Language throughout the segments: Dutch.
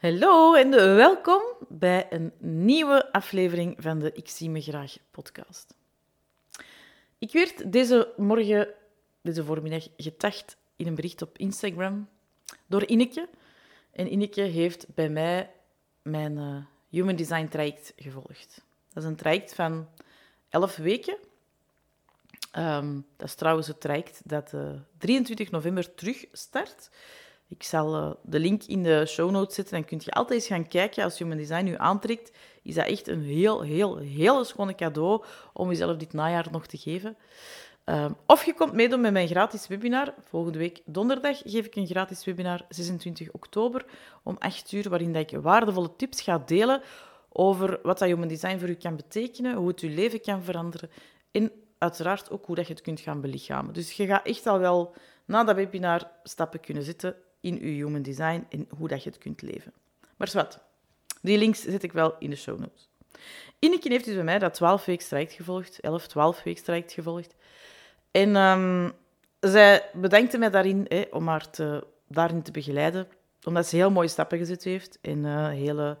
Hallo en welkom bij een nieuwe aflevering van de Ik zie me graag podcast. Ik werd deze morgen, deze voormiddag, getacht in een bericht op Instagram door Ineke. En Ineke heeft bij mij mijn uh, Human Design traject gevolgd. Dat is een traject van 11 weken. Um, dat is trouwens het traject dat uh, 23 november terug start. Ik zal uh, de link in de show notes zetten. Dan kun je altijd eens gaan kijken. Als Human Design nu aantrekt, is dat echt een heel, heel, heel schone cadeau om jezelf dit najaar nog te geven. Um, of je komt meedoen met mijn gratis webinar. Volgende week donderdag geef ik een gratis webinar, 26 oktober, om 8 uur, waarin ik waardevolle tips ga delen over wat dat Human Design voor u kan betekenen, hoe het uw leven kan veranderen en uiteraard ook hoe dat je het kunt gaan belichamen. Dus je gaat echt al wel na dat webinar stappen kunnen zetten in je Human Design en hoe dat je het kunt leven. Maar wat, die links zet ik wel in de show notes. Ineke heeft dus bij mij dat 12 week traject gevolgd, 11, 12 week traject gevolgd. En um, zij bedankte mij daarin hè, om haar te, daarin te begeleiden, omdat ze heel mooie stappen gezet heeft en uh, hele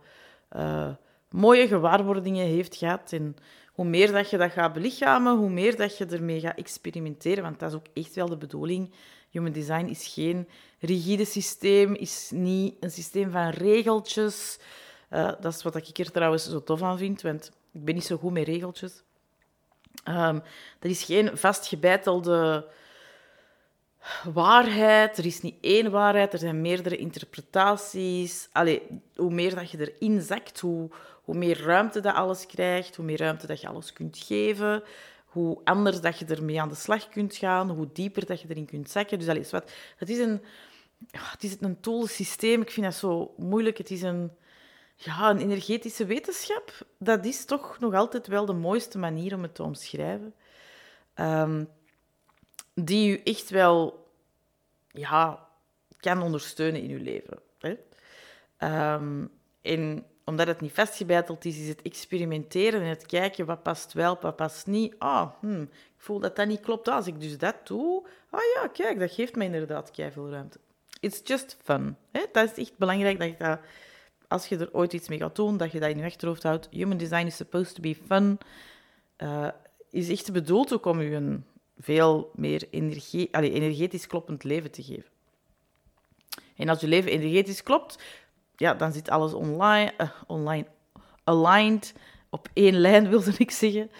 uh, mooie gewaarwordingen heeft gehad. En hoe meer dat je dat gaat belichamen, hoe meer dat je ermee gaat experimenteren, want dat is ook echt wel de bedoeling. Human design is geen rigide systeem, is niet een systeem van regeltjes. Uh, dat is wat ik er trouwens zo tof aan vind, want ik ben niet zo goed met regeltjes. Um, er is geen vastgebeitelde waarheid. Er is niet één waarheid, er zijn meerdere interpretaties. Allee, hoe meer dat je erin zakt, hoe, hoe meer ruimte dat alles krijgt, hoe meer ruimte dat je alles kunt geven, hoe anders dat je ermee aan de slag kunt gaan, hoe dieper dat je erin kunt zakken. Dus allee, wat, het is een, het is een tool systeem. Ik vind dat zo moeilijk. Het is een, ja, een energetische wetenschap. Dat is toch nog altijd wel de mooiste manier om het te omschrijven. Um, die u echt wel ja, kan ondersteunen in uw leven. Hè? Um, en omdat het niet vastgebeiteld is, is het experimenteren en het kijken wat past wel, wat past niet. Ah, hm, ik voel dat dat niet klopt. Als ik dus dat doe, ah ja, kijk, dat geeft me inderdaad veel ruimte. It's just fun. Hè? Dat is echt belangrijk dat je dat, als je er ooit iets mee gaat doen, dat je dat in je achterhoofd houdt. Human design is supposed to be fun. Uh, is echt bedoeld ook om je een veel meer energie, allez, energetisch kloppend leven te geven. En als je leven energetisch klopt, ja, dan zit alles online, uh, online aligned, op één lijn wilde ik zeggen.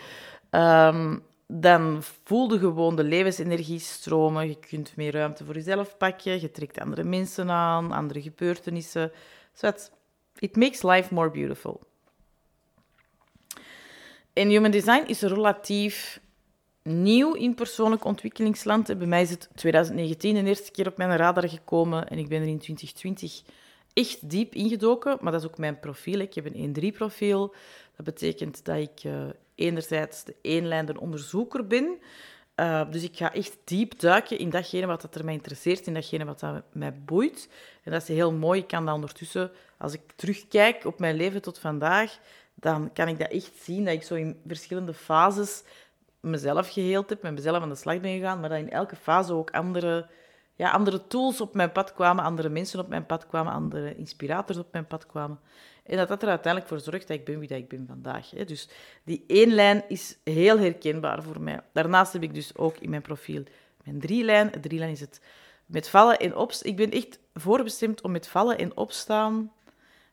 Um, dan voel je gewoon de levensenergie stromen. Je kunt meer ruimte voor jezelf pakken. Je trekt andere mensen aan, andere gebeurtenissen. So it makes life more beautiful. In Human Design is relatief nieuw in persoonlijk ontwikkelingsland. Bij mij is het 2019 de eerste keer op mijn radar gekomen en ik ben er in 2020 echt diep ingedoken. Maar dat is ook mijn profiel. Ik heb een 1-3-profiel. Dat betekent dat ik uh, enerzijds de eenlijnde onderzoeker ben. Uh, dus ik ga echt diep duiken in datgene wat dat er mij interesseert, in datgene wat mij boeit. En dat is heel mooi. Ik kan dat ondertussen, als ik terugkijk op mijn leven tot vandaag, dan kan ik dat echt zien, dat ik zo in verschillende fases mezelf geheeld heb, met mezelf aan de slag ben gegaan, maar dat in elke fase ook andere, ja, andere tools op mijn pad kwamen, andere mensen op mijn pad kwamen, andere inspirators op mijn pad kwamen. En dat dat er uiteindelijk voor zorgt dat ik ben wie dat ik ben vandaag. Hè. Dus die één lijn is heel herkenbaar voor mij. Daarnaast heb ik dus ook in mijn profiel mijn drie lijn. Drie lijn is het met vallen en opstaan. Ik ben echt voorbestemd om met vallen en opstaan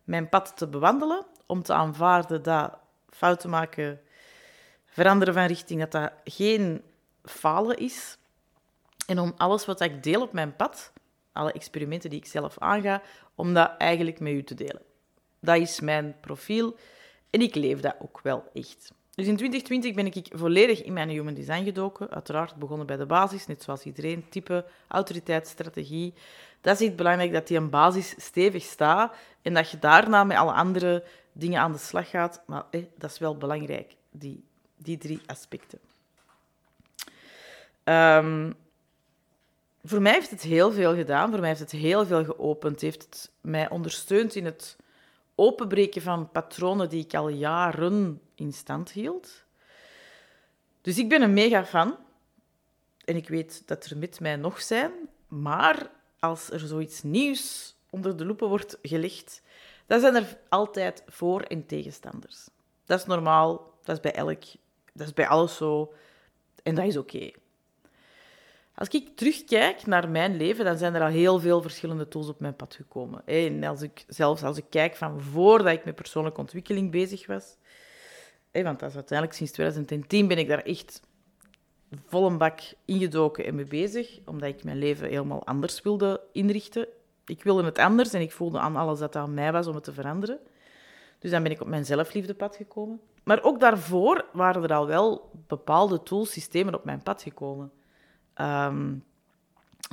mijn pad te bewandelen, om te aanvaarden dat fouten maken veranderen van richting, dat dat geen falen is. En om alles wat ik deel op mijn pad, alle experimenten die ik zelf aanga, om dat eigenlijk met u te delen. Dat is mijn profiel en ik leef dat ook wel echt. Dus in 2020 ben ik volledig in mijn human design gedoken. Uiteraard begonnen bij de basis, net zoals iedereen. Type, autoriteit, strategie. Dat is het belangrijk dat die een basis stevig staat en dat je daarna met alle andere dingen aan de slag gaat. Maar eh, dat is wel belangrijk, die die drie aspecten. Um, voor mij heeft het heel veel gedaan. Voor mij heeft het heel veel geopend. Heeft het mij ondersteund in het openbreken van patronen die ik al jaren in stand hield. Dus ik ben een mega fan. En ik weet dat er met mij nog zijn. Maar als er zoiets nieuws onder de loepen wordt gelegd, dan zijn er altijd voor- en tegenstanders. Dat is normaal, dat is bij elk, dat is bij alles zo en dat is oké. Als ik terugkijk naar mijn leven, dan zijn er al heel veel verschillende tools op mijn pad gekomen. En als ik, zelfs als ik kijk van voordat ik met persoonlijke ontwikkeling bezig was, want dat is uiteindelijk sinds 2010 ben ik daar echt vol een bak ingedoken en mee bezig, omdat ik mijn leven helemaal anders wilde inrichten. Ik wilde het anders en ik voelde aan alles dat aan mij was om het te veranderen. Dus dan ben ik op mijn zelfliefdepad gekomen. Maar ook daarvoor waren er al wel bepaalde tools, systemen op mijn pad gekomen. Ehm,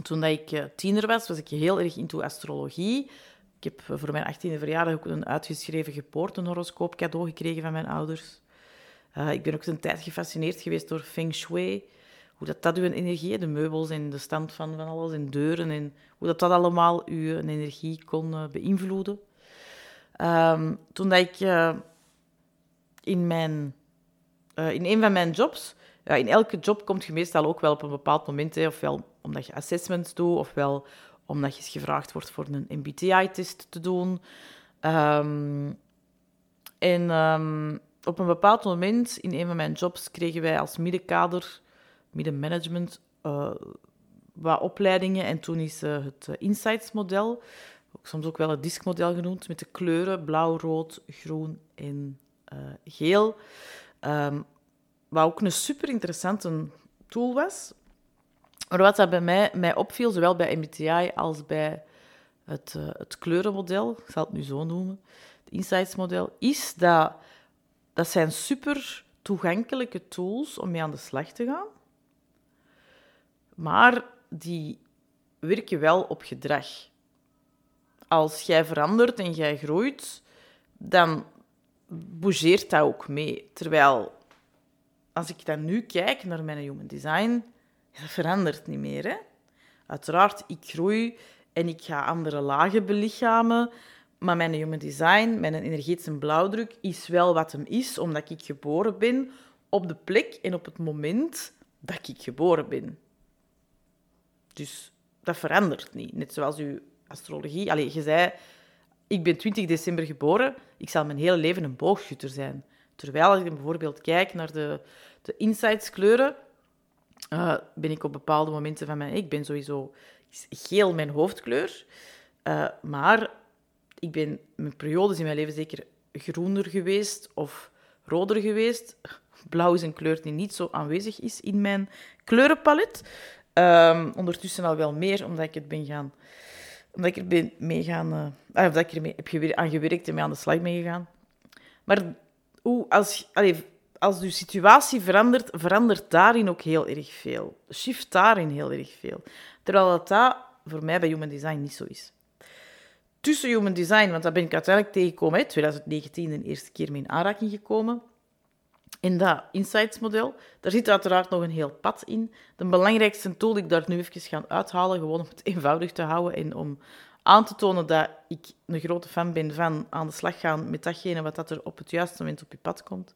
toen dat ik eh, tiener was, was ik heel erg into astrologie. Ik heb voor mijn 18e verjaardag ook een uitgeschreven geboortenhoroscoop cadeau gekregen van mijn ouders. Uh, ik ben ook een tijd gefascineerd geweest door feng shui. Hoe dat, dat uw energie, de meubels en de stand van, van alles en deuren, en hoe dat, dat allemaal uw energie kon beïnvloeden. Um, toen dat ik in, mijn, in een van mijn jobs, ja, in elke job komt je meestal ook wel op een bepaald moment, hè, ofwel omdat je assessments doet, ofwel omdat je gevraagd wordt voor een MBTI-test te doen. Um, en um, op een bepaald moment in een van mijn jobs kregen wij als middenkader, middenmanagement, uh, wat opleidingen. En toen is uh, het uh, Insights-model, soms ook wel het DISC-model genoemd, met de kleuren blauw, rood, groen en geel. Um, wat ook een super interessante tool was. Maar wat dat bij mij, mij opviel, zowel bij MBTI als bij het, het kleurenmodel, ik zal het nu zo noemen, het Insights-model, is dat dat zijn super toegankelijke tools om mee aan de slag te gaan. Maar die werken wel op gedrag. Als jij verandert en jij groeit, dan bougeert dat ook mee. Terwijl, als ik dan nu kijk naar mijn human design, dat verandert niet meer. Hè? Uiteraard, ik groei en ik ga andere lagen belichamen. Maar mijn human design, mijn energetische blauwdruk, is wel wat hem is, omdat ik geboren ben op de plek en op het moment dat ik geboren ben. Dus dat verandert niet. Net zoals uw astrologie. Allee, je zei, ik ben 20 december geboren, ik zal mijn hele leven een boogschutter zijn. Terwijl ik bijvoorbeeld kijk naar de, de insightskleuren, uh, ben ik op bepaalde momenten van mijn... Ik ben sowieso geel mijn hoofdkleur, uh, maar ik ben mijn periodes in mijn leven zeker groener geweest of roder geweest. Blauw is een kleur die niet zo aanwezig is in mijn kleurenpalet. Um, ondertussen al wel meer, omdat ik het ben gaan... Omdat ik er ben mee gaan... Uh, of dat ik er mee heb aan gewerkt en mee aan de slag ben gegaan. Maar als, allez, als je situatie verandert, verandert daarin ook heel erg veel. Shift daarin heel erg veel. Terwijl dat, dat voor mij bij Human Design niet zo is tussen human design, want daar ben ik uiteindelijk tegengekomen, in 2019 de eerste keer mee in aanraking gekomen. In dat insights-model, daar zit uiteraard nog een heel pad in. De belangrijkste tool die ik daar nu even ga uithalen, gewoon om het eenvoudig te houden en om aan te tonen dat ik een grote fan ben van aan de slag gaan met datgene wat dat er op het juiste moment op je pad komt,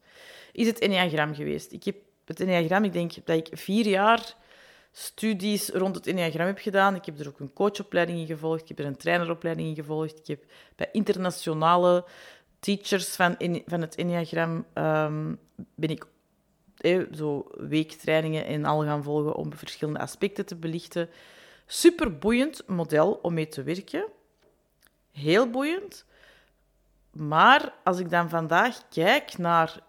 is het Enneagram geweest. Ik heb het Enneagram, ik denk dat ik vier jaar studies rond het Enneagram heb gedaan. Ik heb er ook een coachopleiding in gevolgd. Ik heb er een traineropleiding in gevolgd. Ik heb bij internationale teachers van, van het Enneagram um, ben ik eh, zo weektrainingen en al gaan volgen om verschillende aspecten te belichten. Super boeiend model om mee te werken. Heel boeiend. Maar als ik dan vandaag kijk naar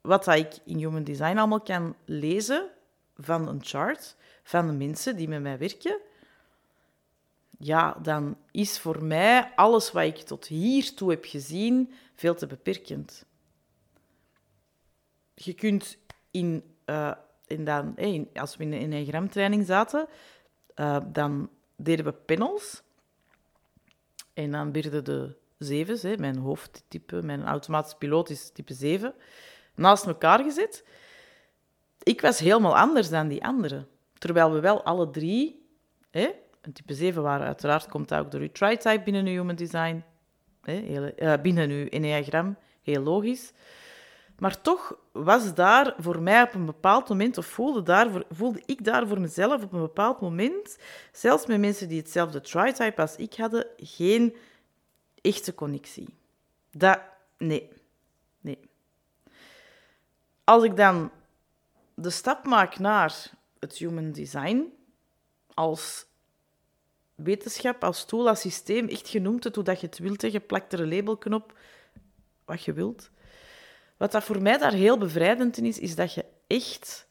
wat ik in Human Design allemaal kan lezen, van een chart van de mensen die met mij werken, ja, dan is voor mij alles wat ik tot hiertoe heb gezien veel te beperkend. Je kunt in, uh, in dan, in, als we in een enneagramtraining zaten, uh, dan deden we panels. En dan werden de zevens, hè, mijn hoofdtype, mijn automatische piloot is type 7, naast elkaar gezet ik was helemaal anders dan die anderen. Terwijl we wel alle drie, hè, een type 7 waren, uiteraard komt ook door uw tri-type binnen uw human design, hè, uh, binnen uw enneagram, heel logisch. Maar toch was daar voor mij op een bepaald moment, of voelde, daar, voelde ik daar voor mezelf op een bepaald moment, zelfs met mensen die hetzelfde tri-type als ik hadden, geen echte connectie. Dat, nee. Nee. Als ik dan de stap maak naar het human design als wetenschap, als tool, als systeem, echt genoemd het hoe je het wilt. Je plakt er een labelknop, wat je wilt. Wat dat voor mij daar heel bevrijdend in is, is dat je echt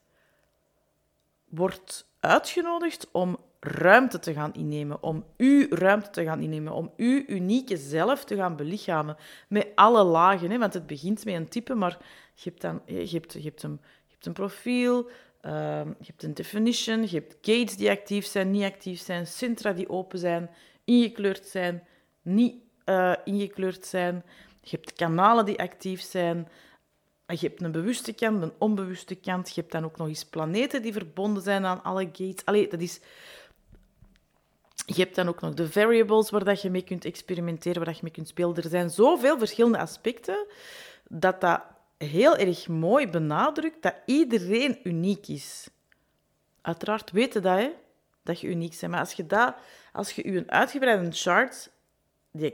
wordt uitgenodigd om ruimte te gaan innemen, om uw ruimte te gaan innemen, om uw unieke zelf te gaan belichamen, met alle lagen. Hè? Want het begint met een type, maar je hebt, dan, je hebt, je hebt, een, je hebt een profiel, uh, je hebt een definition, je hebt gates die actief zijn, niet actief zijn, centra die open zijn, ingekleurd zijn, niet uh, ingekleurd zijn. Je hebt kanalen die actief zijn. Je hebt een bewuste kant, een onbewuste kant. Je hebt dan ook nog eens planeten die verbonden zijn aan alle gates. Allee, dat is... Je hebt dan ook nog de variables waar dat je mee kunt experimenteren, waar dat je mee kunt spelen. Er zijn zoveel verschillende aspecten dat dat heel erg mooi benadrukt dat iedereen uniek is. Uiteraard weten dat, hè, dat je uniek bent. Maar als je, dat, als je je uitgebreide chart,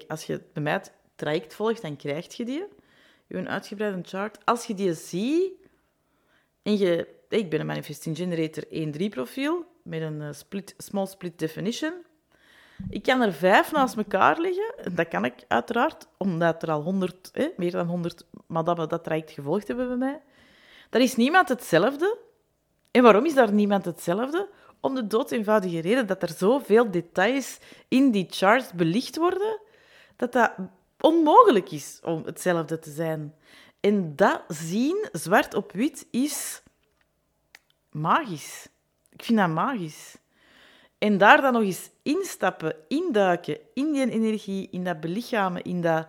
als je bij mij het traject volgt, dan krijg je die je uitgebreide chart. Als je die ziet en je... Ik ben een Manifesting Generator 1-3 profiel met een eh, split, small split definition. Ik kan er vijf naast elkaar liggen. En dat kan ik uiteraard, omdat er al 100, meer dan 100 madammen dat traject gevolgd hebben bij mij. Daar is niemand hetzelfde. En waarom is daar niemand hetzelfde? Om de dood eenvoudige reden dat er zoveel details in die charts belicht worden, dat dat onmogelijk is om hetzelfde te zijn. En dat zien, zwart op wit, is magisch. Ik vind dat magisch. En daar dan nog eens instappen, induiken in die energie, in dat belichamen, in dat...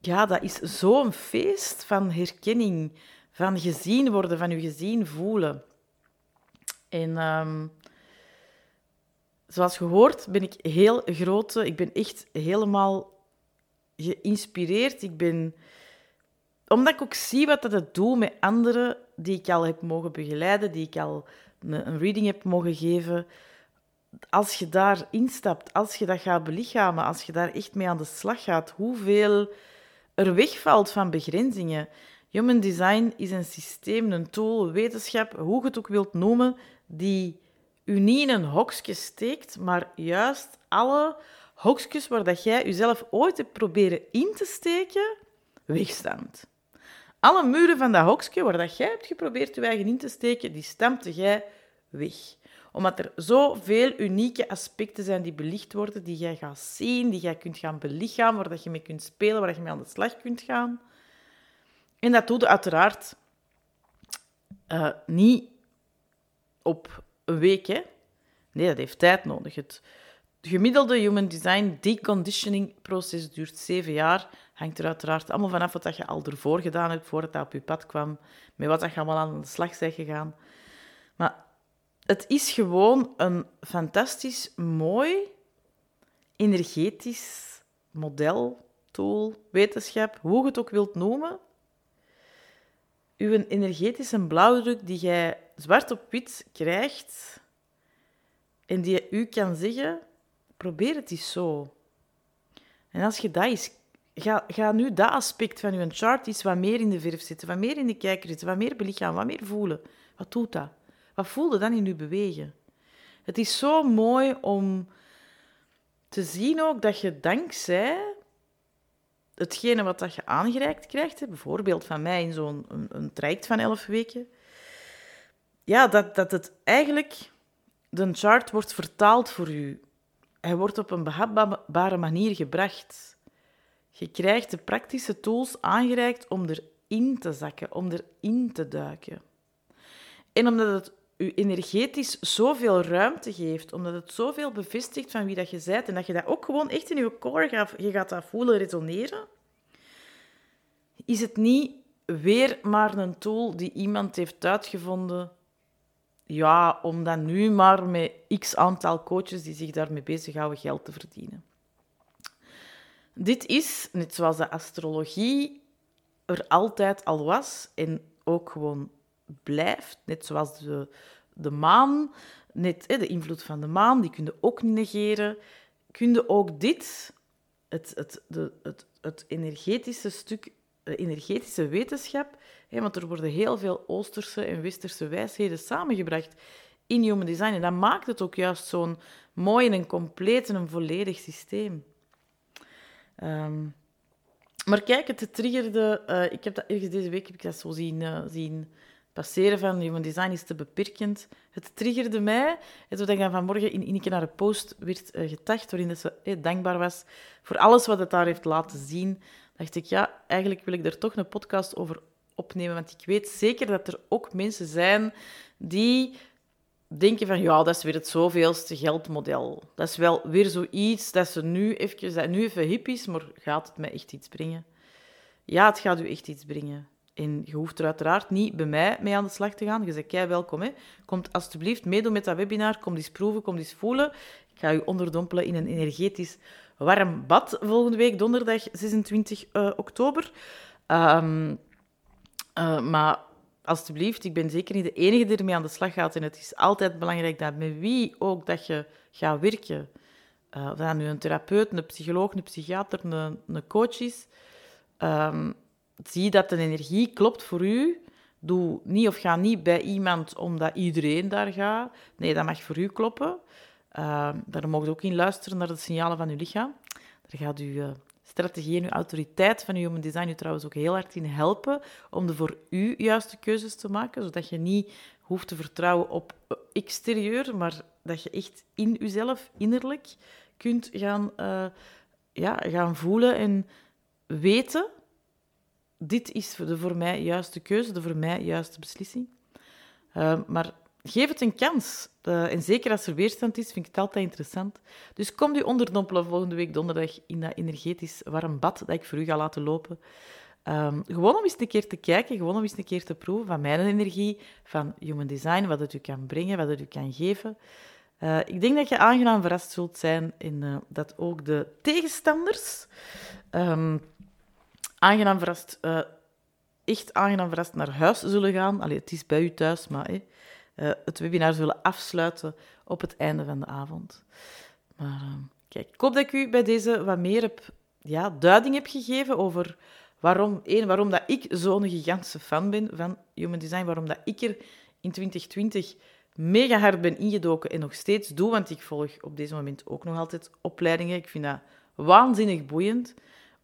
Ja, dat is zo'n feest van herkenning, van gezien worden, van je gezien voelen. En um, zoals gehoord ben ik heel grote... Ik ben echt helemaal geïnspireerd. Ik ben... Omdat ik ook zie wat dat het doet met anderen die ik al heb mogen begeleiden, die ik al een, reading heb mogen geven. Als je daar instapt, als je dat gaat belichamen, als je daar echt mee aan de slag gaat, hoeveel er wegvalt van begrenzingen. Human design is een systeem, een tool, wetenschap, hoe je het ook wilt noemen, die u niet in een hokje steekt, maar juist alle hokjes waar dat jij jezelf ooit hebt proberen in te steken, wegstamt. Alle muren van dat hokje waar dat jij hebt geprobeerd je eigen in te steken, die stampte jij weg. Omdat er zoveel unieke aspecten zijn die belicht worden, die jij gaat zien, die jij kunt gaan belichamen, waar dat je mee kunt spelen, waar je mee aan de slag kunt gaan. En dat doe je uiteraard uh, niet op een week. Hè? Nee, dat heeft tijd nodig. Het, gemiddelde human design deconditioning proces duurt zeven jaar. Hangt er uiteraard allemaal vanaf wat je al ervoor gedaan hebt, voordat dat op je pad kwam, met wat je allemaal aan de slag bent gegaan. Maar het is gewoon een fantastisch mooi, energetisch model, tool, wetenschap, hoe je het ook wilt noemen. Uw energetische blauwdruk die jij zwart op wit krijgt en die u kan zeggen probeer het eens zo. En als je dat is, ga, ga nu dat aspect van je chart iets wat meer in de verf zitten, wat meer in de kijker zitten, wat meer belichamen, wat meer voelen. Wat doet dat? Wat voelde dan in je bewegen? Het is zo mooi om te zien ook dat je dankzij hetgene wat dat je aangereikt krijgt, bijvoorbeeld van mij in zo'n een, een traject van elf weken, ja, dat, dat het eigenlijk, de chart wordt vertaald voor u hij wordt op een behapbare manier gebracht. Je krijgt de praktische tools aangereikt om erin te zakken, om erin te duiken. En omdat het je energetisch zoveel ruimte geeft, omdat het zoveel bevestigt van wie dat je bent en dat je dat ook gewoon echt in je core gaat, je gaat dat voelen resoneren, is het niet weer maar een tool die iemand heeft uitgevonden ja, om dan nu maar met x aantal coaches die zich daarmee bezighouden geld te verdienen. Dit is, net zoals de astrologie, er altijd al was en ook gewoon blijft. Net zoals de, de maan, net de invloed van de maan, die kun je ook negeren. Kun je ook dit, het, het, de, het, het energetische stuk, de energetische wetenschap, want er worden heel veel Oosterse en Westerse wijsheden samengebracht in Human Design. En dat maakt het ook juist zo'n mooi en compleet en een volledig systeem. Ehm, maar kijk, het triggerde... Uh, ik heb dat ergens deze week heb ik dat zo zien, uh, zien passeren van Human Design is te beperkend. Het triggerde mij. En toen ik dan vanmorgen in Ineke naar een post werd uh, getacht, waarin ze eh, dankbaar was voor alles wat het daar heeft laten zien, dacht ik, ja, eigenlijk wil ik er toch een podcast over opnemen, want ik weet zeker dat er ook mensen zijn die denken van, ja, dat is weer het zoveelste geldmodel. Dat is wel weer zoiets dat ze nu even, dat nu even hip is, maar gaat het mij echt iets brengen? Ja, het gaat u echt iets brengen. En je hoeft er uiteraard niet bij mij mee aan de slag te gaan. Je zegt, jij welkom. Hè. Kom alsjeblieft meedoen met dat webinar. Kom eens proeven, kom eens voelen. Ik ga je onderdompelen in een energetisch warm bad volgende week, donderdag 26 uh, eh, oktober. Um, uh, maar alsjeblieft, ik ben zeker niet de enige die ermee aan de slag gaat. En het is altijd belangrijk dat met wie ook dat je gaat werken, uh, of dat nu een therapeut, een psycholoog, een psychiater, een, een coach is, um, zie dat de energie klopt voor u. Doe niet of ga niet bij iemand omdat iedereen daar gaat. Nee, dat mag voor u kloppen. Uh, daar mogen ook in luisteren naar de signalen van uw lichaam. Daar gaat uw uh, strategie en uw autoriteit van uw human design u trouwens ook heel hard in helpen om de voor u juiste keuzes te maken, zodat je niet hoeft te vertrouwen op exterieur, maar dat je echt in uzelf, innerlijk, kunt gaan, uh, ja, gaan voelen en weten dit is de voor mij juiste keuze, de voor mij juiste beslissing. Uh, maar geef het een kans. Uh, en zeker als er weerstand is, vind ik het altijd interessant. Dus kom u onderdompelen volgende week donderdag in dat energetisch warm bad dat ik voor u ga laten lopen. Um, gewoon om eens een keer te kijken, gewoon om eens een keer te proeven van mijn energie, van human design, wat het u kan brengen, wat het u kan geven. Uh, ik denk dat je aangenaam verrast zult zijn in uh, dat ook de tegenstanders um, aangenaam verrast, echt aangenaam verrast naar huis zullen gaan. Allee, het is bij u thuis, maar uh, het webinar zullen afsluiten op het einde van de avond. Maar uh, kijk, ik hoop dat ik u bij deze wat meer heb, ja, duiding heb gegeven over waarom, één, waarom dat ik zo'n gigantische fan ben van Human Design, waarom dat ik er in 2020 mega hard ben ingedoken en nog steeds doe, want ik volg op deze moment ook nog altijd opleidingen. Ik vind dat waanzinnig boeiend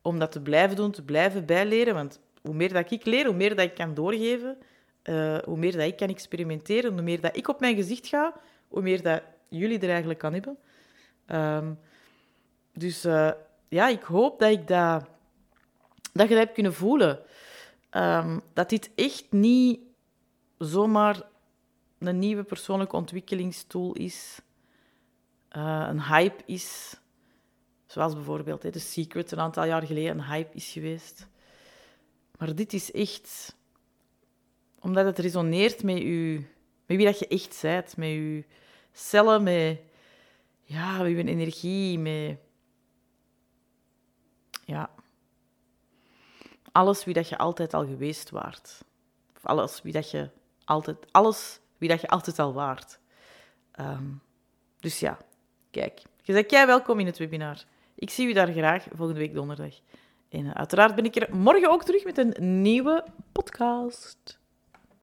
om dat te blijven doen, te blijven bijleren. Want hoe meer dat ik leer, hoe meer dat ik kan doorgeven, uh, hoe meer dat ik kan experimenteren, hoe meer dat ik op mijn gezicht ga, hoe meer dat jullie er eigenlijk kan hebben. Um, dus uh, ja, ik hoop dat ik dat, dat je dat hebt kunnen voelen. Um, dat dit echt niet zomaar een nieuwe persoonlijke ontwikkelingstool is, uh, een hype is, Zoals bijvoorbeeld hè, The Secret een aantal jaar geleden een hype is geweest. Maar dit is echt omdat het resoneert met, u, met wie dat je echt bent, met je cellen, met, ja, met je energie, met ja, alles wie dat je altijd al geweest waart. Of alles wie dat je altijd, alles wie dat je altijd al waart. Um, dus ja, kijk. Je zegt jij welkom in het webinar. Ik zie u daar graag volgende week donderdag. En uiteraard ben ik er morgen ook terug met een nieuwe podcast.